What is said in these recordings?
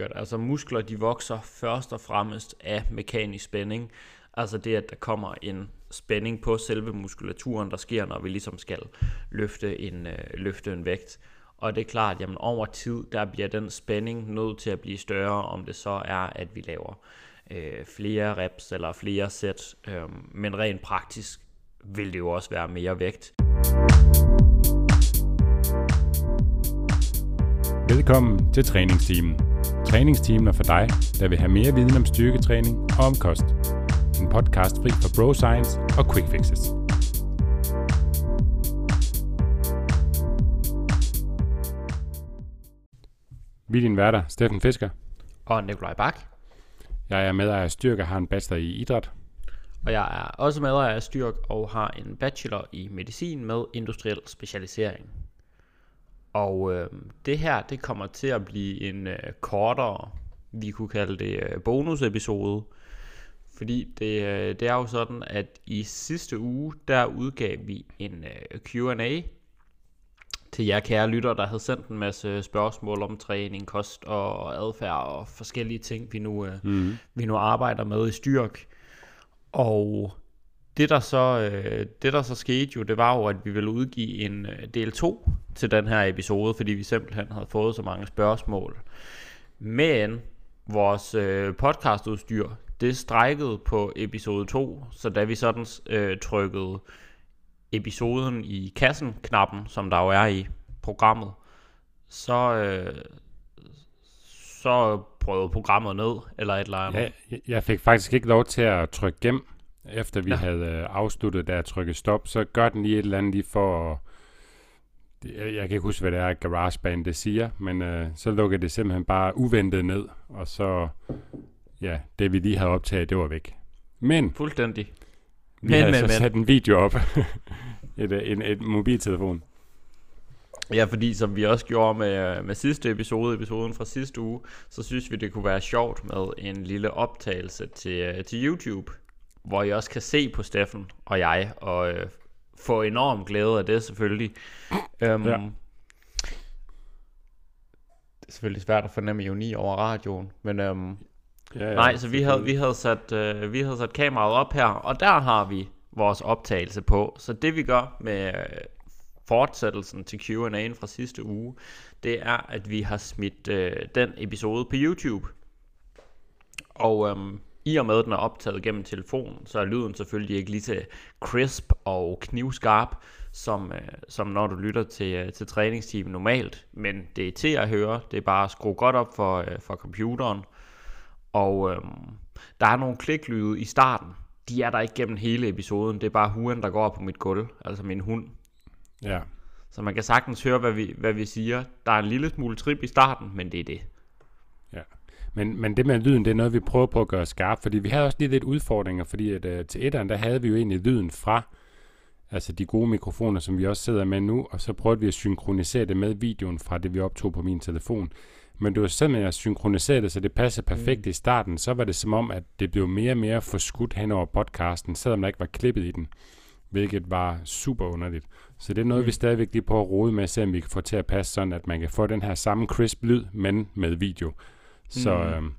Altså muskler, de vokser først og fremmest af mekanisk spænding. Altså det, at der kommer en spænding på selve muskulaturen, der sker, når vi ligesom skal løfte en, øh, løfte en vægt. Og det er klart, at over tid, der bliver den spænding nødt til at blive større, om det så er, at vi laver øh, flere reps eller flere sæt. Øh, men rent praktisk vil det jo også være mere vægt. Velkommen til træningsteamen. Træningsteamen er for dig, der vil have mere viden om styrketræning og om kost. En podcast fri for bro science og quick fixes. Vi er din værter, Steffen Fisker. Og Nikolaj Bak. Jeg er medejer af Styrk og har en bachelor i idræt. Og jeg er også medejer af Styrk og har en bachelor i medicin med industriel specialisering. Og øh, det her, det kommer til at blive en øh, kortere, vi kunne kalde det øh, bonusepisode. Fordi det, øh, det er jo sådan, at i sidste uge, der udgav vi en øh, Q&A til jer kære lytter, der havde sendt en masse spørgsmål om træning, kost og adfærd og forskellige ting, vi nu, øh, mm. vi nu arbejder med i styrk. Og det der, så, øh, det der så skete jo, det var jo, at vi ville udgive en øh, del 2 til den her episode, fordi vi simpelthen havde fået så mange spørgsmål. Men vores øh, podcastudstyr, det strækkede på episode 2, så da vi sådan øh, trykkede episoden i kassen-knappen, som der jo er i programmet, så, øh, så prøvede programmet ned, eller et eller andet. Ja, jeg fik faktisk ikke lov til at trykke gem, efter vi ja. havde øh, afsluttet, da jeg trykkede stop, så gør den lige et eller andet lige for at jeg, jeg kan ikke huske, hvad det er, GarageBand det siger, men øh, så lukkede det simpelthen bare uventet ned, og så, ja, det vi lige havde optaget, det var væk. Men, Fuldstændig. vi men, havde men, så men. sat en video op, et, øh, et, et mobiltelefon. Ja, fordi som vi også gjorde med, med sidste episode, episoden fra sidste uge, så synes vi, det kunne være sjovt med en lille optagelse til, øh, til YouTube, hvor I også kan se på Steffen og jeg, og øh, få enorm glæde af det selvfølgelig. Um, ja. Det er selvfølgelig svært at fornemme ironi over radioen, men um, ja, ja, nej, så vi havde, vi, havde sat, uh, vi havde sat kameraet op her, og der har vi vores optagelse på. Så det vi gør med uh, fortsættelsen til Q&A'en fra sidste uge, det er, at vi har smidt uh, den episode på YouTube. Og um, i og med, at den er optaget gennem telefonen, så er lyden selvfølgelig ikke lige til crisp og knivskarp, som, øh, som når du lytter til, øh, til træningsteam normalt. Men det er til at høre. Det er bare at skrue godt op for, øh, for computeren. Og øh, der er nogle kliklyde i starten. De er der ikke gennem hele episoden. Det er bare huen, der går på mit gulv. Altså min hund. Ja. Så man kan sagtens høre, hvad vi, hvad vi siger. Der er en lille smule trip i starten, men det er det. Men, men det med lyden, det er noget, vi prøver på at gøre skarpt, fordi vi havde også lige lidt udfordringer, fordi at, uh, til etteren, der havde vi jo egentlig lyden fra altså de gode mikrofoner, som vi også sidder med nu, og så prøvede vi at synkronisere det med videoen fra det, vi optog på min telefon. Men det var simpelthen at synkronisere det, så det passede perfekt mm. i starten. Så var det som om, at det blev mere og mere forskudt hen over podcasten, selvom der ikke var klippet i den. Hvilket var super underligt. Så det er noget, mm. vi stadigvæk lige prøver at rode med, at se om vi kan få til at passe sådan, at man kan få den her samme crisp lyd, men med video. Så, mm. øhm,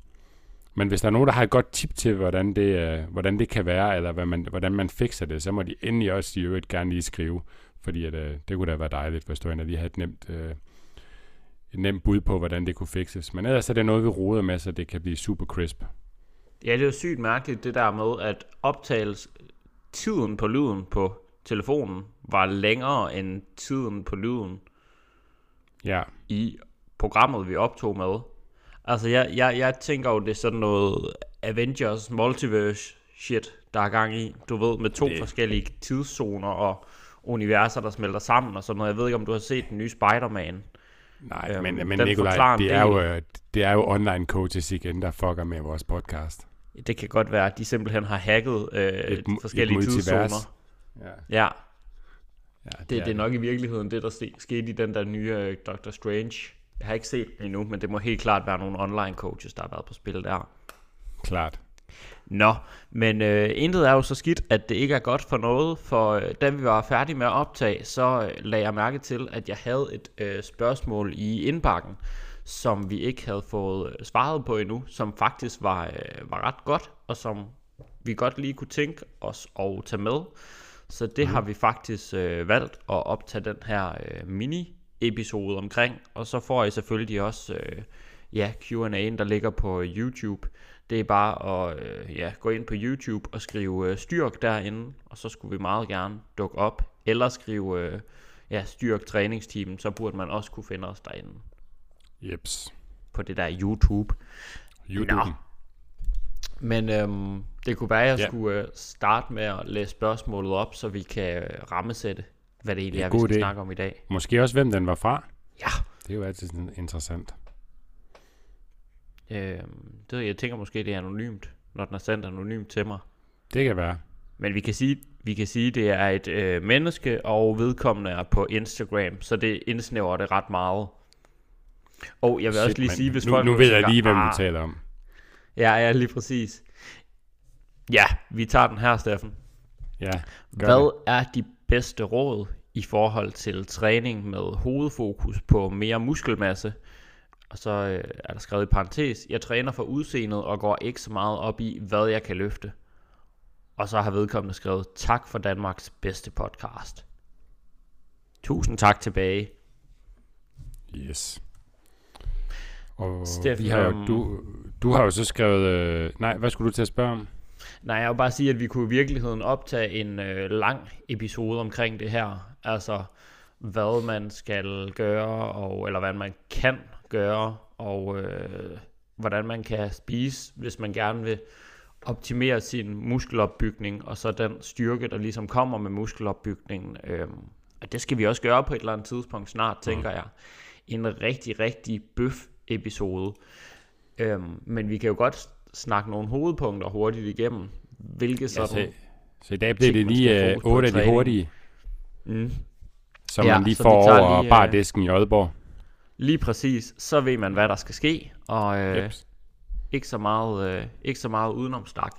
men hvis der er nogen, der har et godt tip til, hvordan det, øh, hvordan det kan være, eller hvad man, hvordan man fikser det, så må de endelig også i øvrigt gerne lige skrive. Fordi at, øh, det kunne da være dejligt, hvis du endelig lige havde et nemt, øh, et nemt bud på, hvordan det kunne fikses. Men ellers er det noget, vi roder med, så det kan blive super crisp. Ja, det er jo sygt mærkeligt, det der med, at optagelses tiden på lyden på telefonen var længere end tiden på lyden ja. i programmet, vi optog med. Altså, jeg, jeg, jeg tænker jo, det er sådan noget Avengers multiverse shit, der er gang i. Du ved, med to det. forskellige tidszoner og universer, der smelter sammen og sådan noget. Jeg ved ikke, om du har set den nye Spider-Man. Nej, øhm, men, men Nikolaj, det er, jo, øh, det er jo online coaches igen, der fucker med vores podcast. Det kan godt være, at de simpelthen har hacket øh, et, forskellige et tidszoner. Ja. ja. Ja, det, det, er det er nok i virkeligheden det, der skete i den der nye uh, Doctor Strange jeg har ikke set den endnu, men det må helt klart være nogle online coaches, der har været på spil der. Klart. Nå, men øh, intet er jo så skidt, at det ikke er godt for noget, for øh, da vi var færdige med at optage, så øh, lagde jeg mærke til, at jeg havde et øh, spørgsmål i indbakken, som vi ikke havde fået øh, svaret på endnu, som faktisk var, øh, var ret godt, og som vi godt lige kunne tænke os at tage med. Så det mm. har vi faktisk øh, valgt at optage den her øh, mini-episode omkring, og så får I selvfølgelig også øh, ja, Q&A'en, der ligger på YouTube. Det er bare at øh, ja, gå ind på YouTube og skrive øh, styrk derinde, og så skulle vi meget gerne dukke op. Eller skrive øh, ja, styrk træningsteam, så burde man også kunne finde os derinde. Jeps. På det der YouTube. YouTube. Nå. Men øhm, det kunne være, at jeg ja. skulle øh, starte med at læse spørgsmålet op, så vi kan øh, rammesætte, hvad det egentlig det er, er vi skal idé. snakke om i dag. Måske også, hvem den var fra. Ja. Det er jo altid sådan interessant. Øh, det, jeg tænker måske, det er anonymt, når den er sendt anonymt til mig. Det kan være. Men vi kan sige, vi kan sige det er et øh, menneske, og vedkommende er på Instagram, så det indsnæver det ret meget. Og jeg vil Shit, også lige sige, hvis nu, folk... Nu ved jeg lige, hvem ah, vi taler om. Ja, ja, lige præcis. Ja, vi tager den her, Steffen. Ja, Hvad det. er de bedste råd i forhold til træning med hovedfokus på mere muskelmasse, og så øh, er der skrevet i parentes, jeg træner for udseendet og går ikke så meget op i, hvad jeg kan løfte. Og så har vedkommende skrevet, tak for Danmarks bedste podcast. Tusind tak tilbage. Yes. Og Steffen, vi har jo, øhm, du, du har jo så skrevet... Øh, nej, hvad skulle du til at spørge om? Nej, jeg vil bare sige, at vi kunne i virkeligheden optage en øh, lang episode omkring det her. Altså, hvad man skal gøre, og, eller hvad man kan gøre, og øh, hvordan man kan spise, hvis man gerne vil optimere sin muskelopbygning, og så den styrke, der ligesom kommer med muskelopbygningen. Øh, og det skal vi også gøre på et eller andet tidspunkt snart, tænker mm. jeg. En rigtig, rigtig bøf episode. Øh, men vi kan jo godt snakke nogle hovedpunkter hurtigt igennem. Hvilke sådan... Ja, så, så i dag bliver det lige 8 øh, af de hurtige. Mm. Så ja, man lige får over lige, bare disken i Aalborg. Lige præcis, så ved man, hvad der skal ske, og øh, ikke, så meget, øh, ikke så meget udenom stak.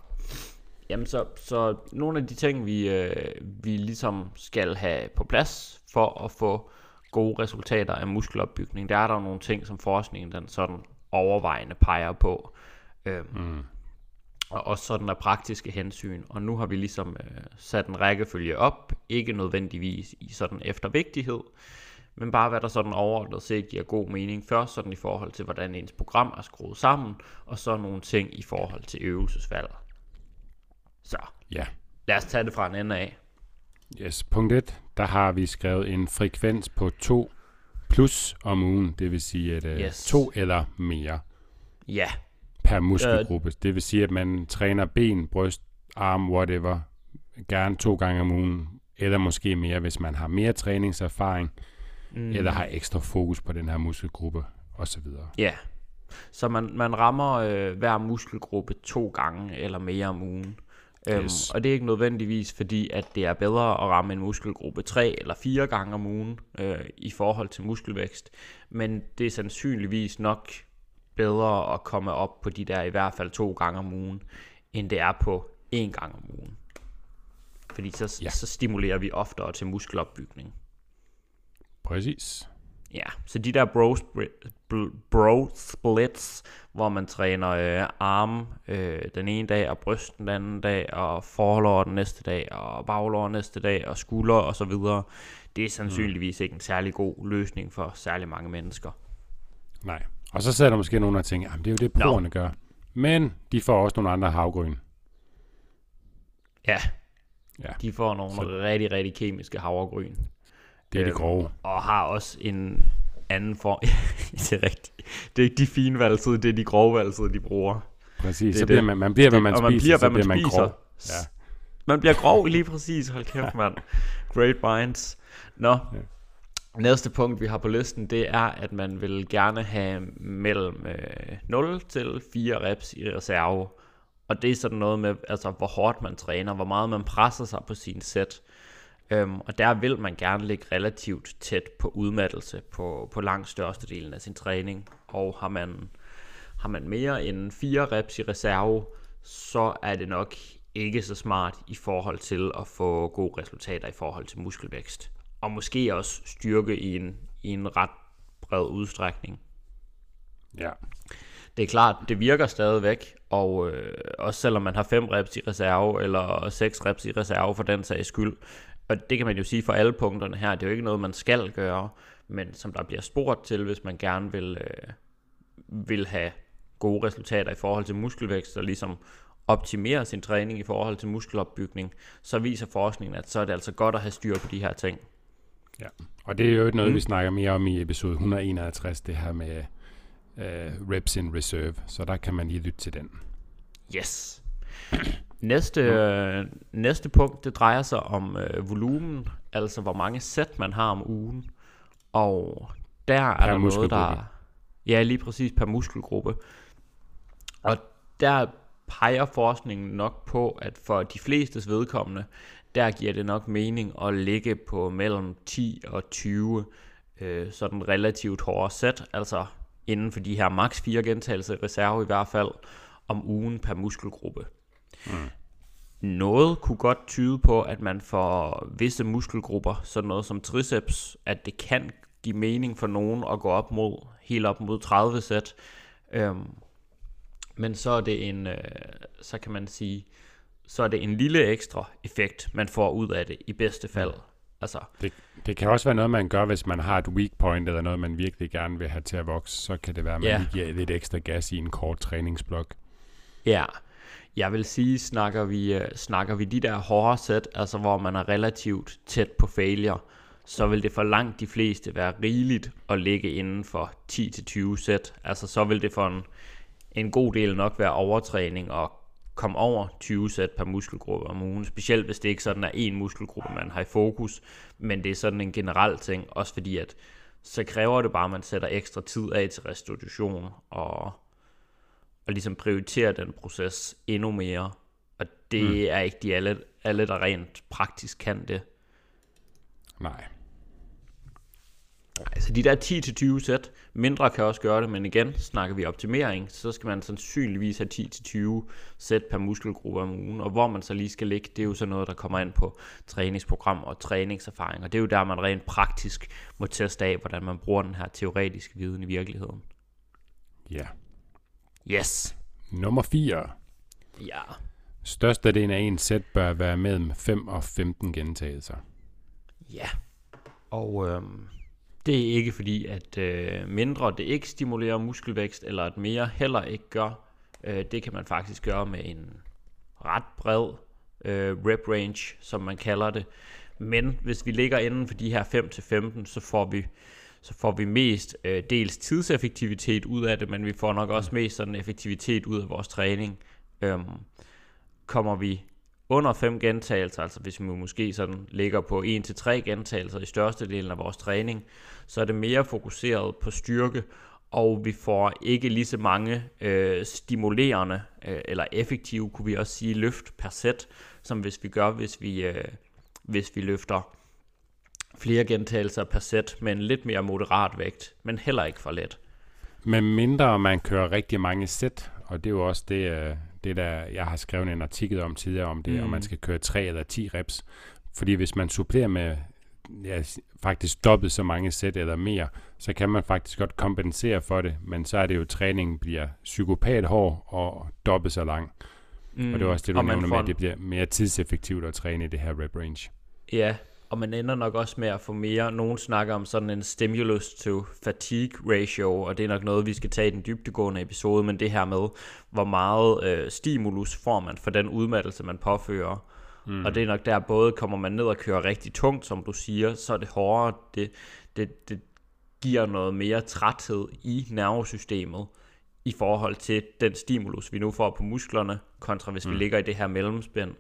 Jamen, så, så nogle af de ting, vi, øh, vi ligesom skal have på plads for at få gode resultater af muskelopbygning, der er der nogle ting, som forskningen den sådan overvejende peger på. Øhm, mm. Og også sådan af praktiske hensyn. Og nu har vi ligesom øh, sat en rækkefølge op, ikke nødvendigvis i sådan efter vigtighed, men bare hvad der sådan overordnet set giver god mening. Først sådan i forhold til, hvordan ens program er skruet sammen, og så nogle ting i forhold til øvelsesvalg. Så, ja. lad os tage det fra en ende af. Yes, punkt 1, der har vi skrevet en frekvens på 2 plus om ugen, det vil sige at uh, yes. to eller mere. Ja. Per muskelgruppe. Det vil sige, at man træner ben, bryst, arm, whatever, gerne to gange om ugen, eller måske mere, hvis man har mere træningserfaring mm. eller har ekstra fokus på den her muskelgruppe osv. Ja, så man, man rammer øh, hver muskelgruppe to gange eller mere om ugen. Øhm, yes. Og det er ikke nødvendigvis fordi, at det er bedre at ramme en muskelgruppe tre eller fire gange om ugen øh, i forhold til muskelvækst. Men det er sandsynligvis nok bedre at komme op på de der i hvert fald to gange om ugen, end det er på én gang om ugen. Fordi så, ja. så stimulerer vi oftere til muskelopbygning. Præcis. Ja, så de der bro, bro splits, hvor man træner øh, arm øh, den ene dag, og bryst den anden dag, og forlår den næste dag, og baglår næste dag, og skulder og så videre. Det er sandsynligvis mm. ikke en særlig god løsning for særlig mange mennesker. Nej, og så sidder der måske nogen og tænker, at det er jo det, proerne no. gør. Men de får også nogle andre havgryn. Ja, ja. de får nogle så... rigtig, rigtig kemiske havregryn. Det er de øhm, grove. Og har også en anden form. det er rigtigt. Det er ikke de fine valgsede, det er de grove valgsede, de bruger. Præcis, det så bliver man, man bliver, hvad man det, spiser, man bliver, hvad man, man spiser. grov. Ja. Man bliver grov lige præcis, hold kæft mand. Great minds. Nå, ja næste punkt vi har på listen, det er, at man vil gerne have mellem øh, 0 til 4 reps i reserve. Og det er sådan noget med, altså hvor hårdt man træner, hvor meget man presser sig på sin sæt. Øhm, og der vil man gerne ligge relativt tæt på udmattelse på, på langt størstedelen af sin træning. Og har man, har man mere end 4 reps i reserve, så er det nok ikke så smart i forhold til at få gode resultater i forhold til muskelvækst. Og måske også styrke i en, i en ret bred udstrækning. Ja. Det er klart, det virker stadigvæk, og øh, også selvom man har 5 reps i reserve, eller 6 reps i reserve for den sags skyld, og det kan man jo sige for alle punkterne her, det er jo ikke noget, man skal gøre, men som der bliver spurgt til, hvis man gerne vil, øh, vil have gode resultater i forhold til muskelvækst, og ligesom optimere sin træning i forhold til muskelopbygning, så viser forskningen, at så er det altså godt at have styr på de her ting. Ja, og det er jo noget, mm. vi snakker mere om i episode 151, det her med uh, reps in reserve, så der kan man lige lytte til den. Yes. Næste, øh, næste punkt, det drejer sig om øh, volumen, altså hvor mange sæt man har om ugen. Og der er der noget, der... Ja, lige præcis per muskelgruppe. Og der peger forskningen nok på, at for de flestes vedkommende, der giver det nok mening at ligge på mellem 10 og 20 øh, sådan relativt hårde sæt, altså inden for de her maks 4 gentagelser reserve i hvert fald, om ugen per muskelgruppe. Mm. Noget kunne godt tyde på, at man for visse muskelgrupper, sådan noget som triceps, at det kan give mening for nogen at gå op mod, helt op mod 30 sæt. Øhm, men så er det en, øh, så kan man sige, så er det en lille ekstra effekt, man får ud af det i bedste fald. Altså, det, det kan også være noget, man gør, hvis man har et weak point, eller noget, man virkelig gerne vil have til at vokse, så kan det være, at man ja. giver lidt ekstra gas i en kort træningsblok. Ja, jeg vil sige, snakker vi, øh, snakker vi de der hårde sæt, altså hvor man er relativt tæt på failure, så vil det for langt de fleste være rigeligt at ligge inden for 10-20 sæt. Altså så vil det for en, en god del nok være overtræning og komme over 20 sæt per muskelgruppe om ugen, specielt hvis det ikke sådan er en muskelgruppe, man har i fokus, men det er sådan en generel ting, også fordi at så kræver det bare, at man sætter ekstra tid af til restitution og, og ligesom prioriterer den proces endnu mere. Og det mm. er ikke de alle, alle, der rent praktisk kan det. Nej. Altså de der 10-20 sæt, mindre kan også gøre det, men igen, snakker vi optimering, så skal man sandsynligvis have 10-20 sæt per muskelgruppe om ugen, og hvor man så lige skal ligge, det er jo så noget, der kommer ind på træningsprogram og træningserfaring, og det er jo der, man rent praktisk må teste af, hvordan man bruger den her teoretiske viden i virkeligheden. Ja. Yes. Nummer 4. Ja. Størstedelen af en sæt bør være mellem 5 og 15 gentagelser. Ja. Og øhm, det er ikke fordi, at øh, mindre det ikke stimulerer muskelvækst, eller at mere heller ikke gør. Øh, det kan man faktisk gøre med en ret bred øh, rep range, som man kalder det. Men hvis vi ligger inden for de her 5-15, så får vi så får vi mest øh, dels tidseffektivitet ud af det, men vi får nok også mest sådan effektivitet ud af vores træning. Øhm, kommer vi under 5 gentagelser, altså hvis vi måske sådan ligger på 1-3 gentagelser i størstedelen af vores træning, så er det mere fokuseret på styrke, og vi får ikke lige så mange øh, stimulerende øh, eller effektive, kunne vi også sige, løft per sæt, som hvis vi gør, hvis vi, øh, hvis vi løfter flere gentagelser per sæt med en lidt mere moderat vægt, men heller ikke for let. Men mindre man kører rigtig mange sæt, og det er jo også det, øh, det der, jeg har skrevet en artikel om tidligere om det, mm. om man skal køre 3 eller 10 reps. Fordi hvis man supplerer med ja, faktisk dobbelt så mange sæt eller mere, så kan man faktisk godt kompensere for det, men så er det jo, at træningen bliver psykopat hård og dobbelt så lang. Mm. Og det er også det, du nævner med, at det bliver mere tidseffektivt at træne i det her rep range. Ja, og man ender nok også med at få mere, nogen snakker om sådan en stimulus to fatigue ratio, og det er nok noget, vi skal tage i den dybdegående episode, men det her med, hvor meget øh, stimulus får man for den udmattelse, man påfører. Mm. Og det er nok der, både kommer man ned og kører rigtig tungt, som du siger, så er det hårdere, det, det, det giver noget mere træthed i nervesystemet i forhold til den stimulus, vi nu får på musklerne, kontra hvis mm. vi ligger i det her mellemspænd.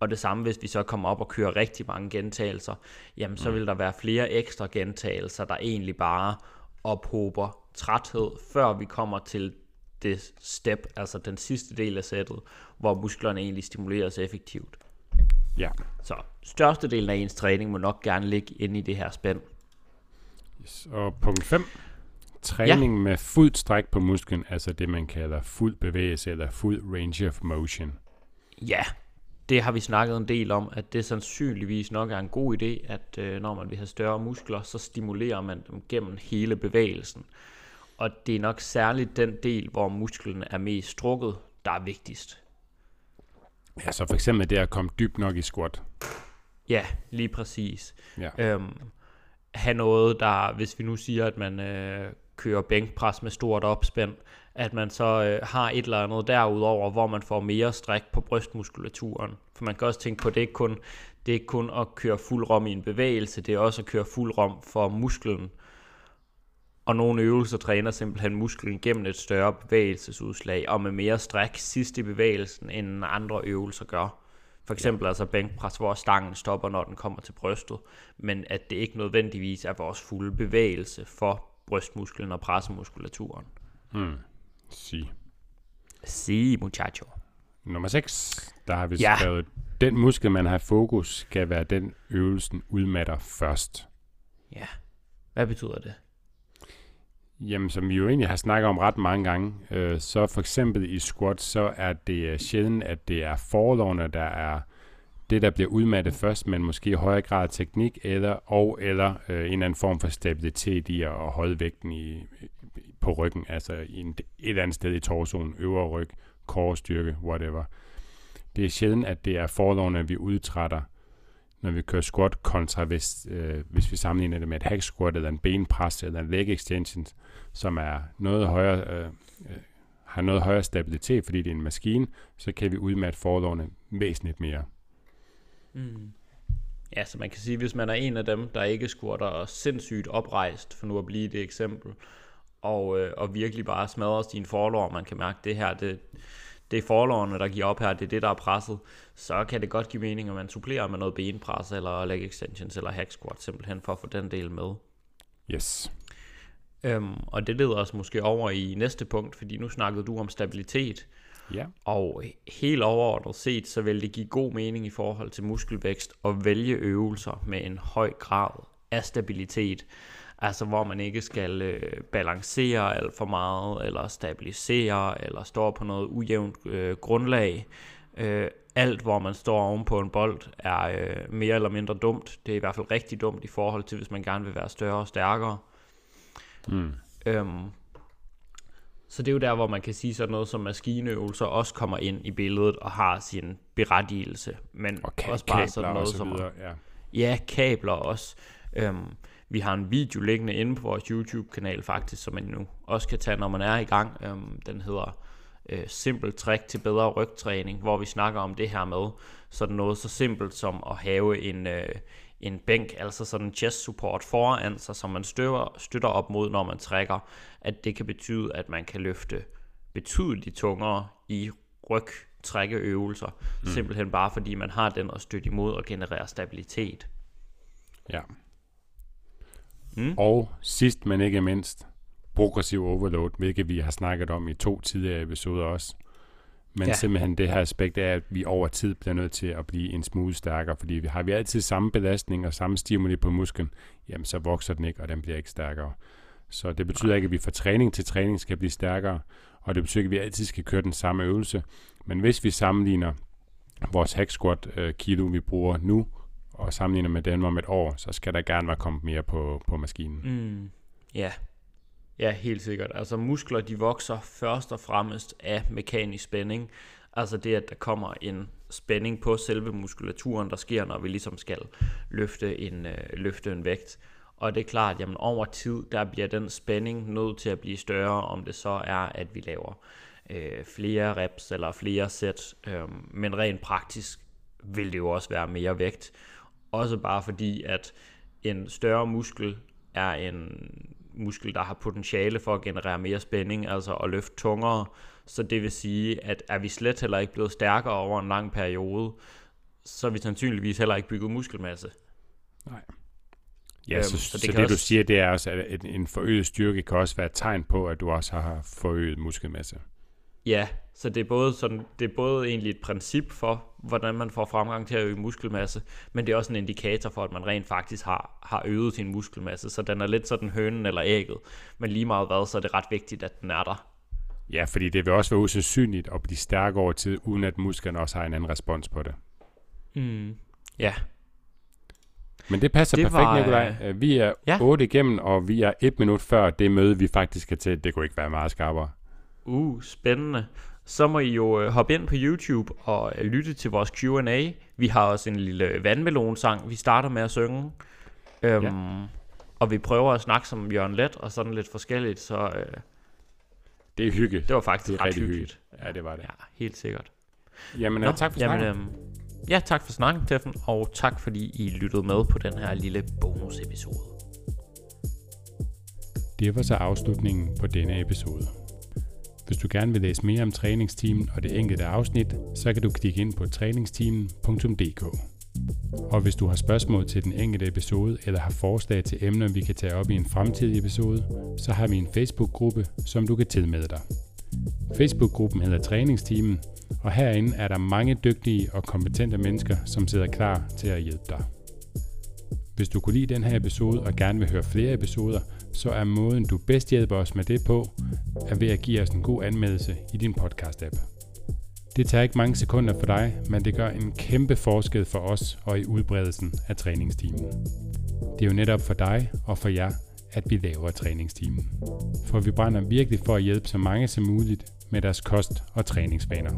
Og det samme, hvis vi så kommer op og kører rigtig mange gentagelser, jamen så mm. vil der være flere ekstra gentagelser, der egentlig bare ophober træthed, før vi kommer til det step, altså den sidste del af sættet, hvor musklerne egentlig stimuleres effektivt. Ja. Så størstedelen af ens træning må nok gerne ligge inde i det her spænd. Yes. Og punkt 5. træning ja. med fuld stræk på musklen, altså det man kalder fuld bevægelse eller fuld range of motion. Ja, det har vi snakket en del om, at det sandsynligvis nok er en god idé, at øh, når man vil have større muskler, så stimulerer man dem gennem hele bevægelsen. Og det er nok særligt den del, hvor musklen er mest strukket, der er vigtigst. Ja, så for eksempel det at komme dybt nok i squat. Ja, lige præcis. Ja. Øhm, have noget, der, hvis vi nu siger, at man øh, kører bænkpres med stort opspænd, at man så øh, har et eller andet derudover, hvor man får mere stræk på brystmuskulaturen. For man kan også tænke på, at det ikke kun, det er ikke kun at køre fuld rom i en bevægelse, det er også at køre fuld rom for musklen. Og nogle øvelser træner simpelthen musklen gennem et større bevægelsesudslag, og med mere stræk sidst i bevægelsen, end andre øvelser gør. For eksempel ja. altså bænkpres, hvor stangen stopper, når den kommer til brystet, men at det ikke nødvendigvis er vores fulde bevægelse for brystmusklen og pressemuskulaturen. Hmm. Si. Si, muchacho. Nummer 6, der har vi Ja. skrevet, den muskel, man har i fokus, skal være den øvelsen udmatter først. Ja. Hvad betyder det? Jamen, som vi jo egentlig har snakket om ret mange gange, øh, så for eksempel i squat, så er det øh, sjældent, at det er forlovene, der er det, der bliver udmattet først, men måske i højere grad teknik, eller, og eller øh, en eller anden form for stabilitet i at holde vægten i, på ryggen, altså i en, et eller andet sted i torsoen, øvre ryg, korsstyrke, whatever. Det er sjældent, at det er forlovene, vi udtrætter, når vi kører squat, kontra hvis, øh, hvis vi sammenligner det med et hack squat, eller en benpres, eller en leg extension, som er noget højere, øh, øh, har noget højere stabilitet, fordi det er en maskine, så kan vi udmatte forlovene væsentligt mere. Mm. Ja, så man kan sige, hvis man er en af dem, der ikke squatter sindssygt oprejst, for nu at blive det eksempel, og, øh, og virkelig bare smadrer sin forlår, man kan mærke, det her, det, det er forlårene, der giver op her, det er det, der er presset, så kan det godt give mening, at man supplerer med noget benpres, eller leg extensions, eller hack squat, simpelthen for at få den del med. Yes. Øhm, og det leder os måske over i næste punkt, fordi nu snakkede du om stabilitet, Ja. og helt overordnet set, så vil det give god mening i forhold til muskelvækst at vælge øvelser med en høj grad af stabilitet. Altså hvor man ikke skal øh, balancere alt for meget, eller stabilisere, eller stå på noget ujævnt øh, grundlag. Øh, alt, hvor man står oven på en bold, er øh, mere eller mindre dumt. Det er i hvert fald rigtig dumt i forhold til, hvis man gerne vil være større og stærkere. Mm. Øhm, så det er jo der, hvor man kan sige sådan noget som maskineøvelser også kommer ind i billedet og har sin berettigelse. Men Og ka- også bare sådan og noget så som... Ja. Ja, kabler også. Øhm, vi har en video liggende inde på vores YouTube-kanal faktisk, som man nu også kan tage, når man er i gang. Øhm, den hedder øh, Simpel trick til bedre rygtræning, hvor vi snakker om det her med sådan noget så simpelt som at have en, øh, en bænk, altså sådan en chest support foran sig, som man støtter, støtter op mod, når man trækker, at det kan betyde, at man kan løfte betydeligt tungere i rygtrækkeøvelser, mm. simpelthen bare fordi man har den at støtte imod og generere stabilitet. ja. Mm. Og sidst, men ikke mindst, progressiv overload, hvilket vi har snakket om i to tidligere episoder også. Men Ja. simpelthen det her aspekt er, at vi over tid bliver nødt til at blive en smule stærkere, fordi vi har vi altid samme belastning og samme stimuli på musklen, jamen så vokser den ikke, og den bliver ikke stærkere. Så det betyder ikke, at vi fra træning til træning skal blive stærkere, og det betyder ikke, at vi altid skal køre den samme øvelse. Men hvis vi sammenligner vores hack squat øh, kilo, vi bruger nu, og sammenligner med dem om et år, så skal der gerne være kommet mere på, på maskinen. Mm, ja. Ja, helt sikkert. Altså muskler, de vokser først og fremmest af mekanisk spænding. Altså det, at der kommer en spænding på selve muskulaturen, der sker, når vi ligesom skal løfte en, øh, løfte en vægt. Og det er klart, jamen over tid, der bliver den spænding nødt til at blive større, om det så er, at vi laver øh, flere reps eller flere sæt. Øh, men rent praktisk vil det jo også være mere vægt. Også bare fordi, at en større muskel er en muskel, der har potentiale for at generere mere spænding, altså at løfte tungere. Så det vil sige, at er vi slet heller ikke blevet stærkere over en lang periode, så er vi sandsynligvis heller ikke bygget muskelmasse. Ja, Øhm, så, så det så det også- du siger, det er også, at en, en forøget styrke kan også være et tegn på, at du også har forøget muskelmasse. Ja, så det er både sådan, det er både egentlig et princip for, hvordan man får fremgang til at øge muskelmasse, men det er også en indikator for, at man rent faktisk har, har øget sin muskelmasse, så den er lidt sådan hønen eller ægget, men lige meget hvad, så er det ret vigtigt, at den er der. Ja, fordi det vil også være usandsynligt at blive stærk over tid, uden at musklerne også har en anden respons på det. Mm. Ja. Men det passer Det perfekt, var, Nikolaj. Øh, Vi er ja. 8 igennem, og vi er et minut før det møde, vi faktisk skal til. Det kunne ikke være meget skarpere. Uh, spændende. Så må I jo øh, hoppe ind på YouTube og øh, lytte til vores Q&A. Vi har også en lille vandmelonsang, vi starter med at synge. Øhm, ja. Og vi prøver at snakke som Jørgen Let og sådan lidt forskelligt, så øh, Det er hygge. det var faktisk Det er ret rigtig hyggeligt. Ja, det var det. Ja, helt sikkert. Jamen, Nå, tak for jamen, snakken. øhm, ja, tak for snakken, Steffen, og tak fordi I lyttede med på den her lille bonusepisode. Det var så afslutningen på denne episode. Hvis du gerne vil læse mere om træningsteamen og det enkelte afsnit, så kan du klikke ind på træningsteamen.dk. Og hvis du har spørgsmål til den enkelte episode eller har forslag til emner, vi kan tage op i en fremtidig episode, så har vi en Facebook-gruppe, som du kan tilmelde dig. Facebook-gruppen hedder Træningsteamen, og herinde er der mange dygtige og kompetente mennesker, som sidder klar til at hjælpe dig. Hvis du kunne lide den her episode og gerne vil høre flere episoder, så er måden du bedst hjælper os med det på, er ved at give os en god anmeldelse i din podcast-app. Det tager ikke mange sekunder for dig, men det gør en kæmpe forskel for os og i udbredelsen af træningstimen. Det er jo netop for dig og for jer, at vi laver træningstimen. For vi brænder virkelig for at hjælpe så mange som muligt med deres kost- og træningsvaner.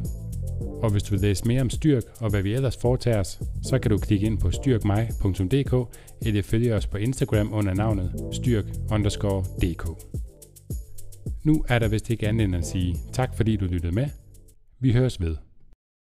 Og hvis du vil læse mere om Styrk og hvad vi ellers foretager os, så kan du klikke ind på styrkmig.dk eller følge os på Instagram under navnet styrk_dk. Nu er der vist ikke andet end at sige tak fordi du lyttede med. Vi høres ved.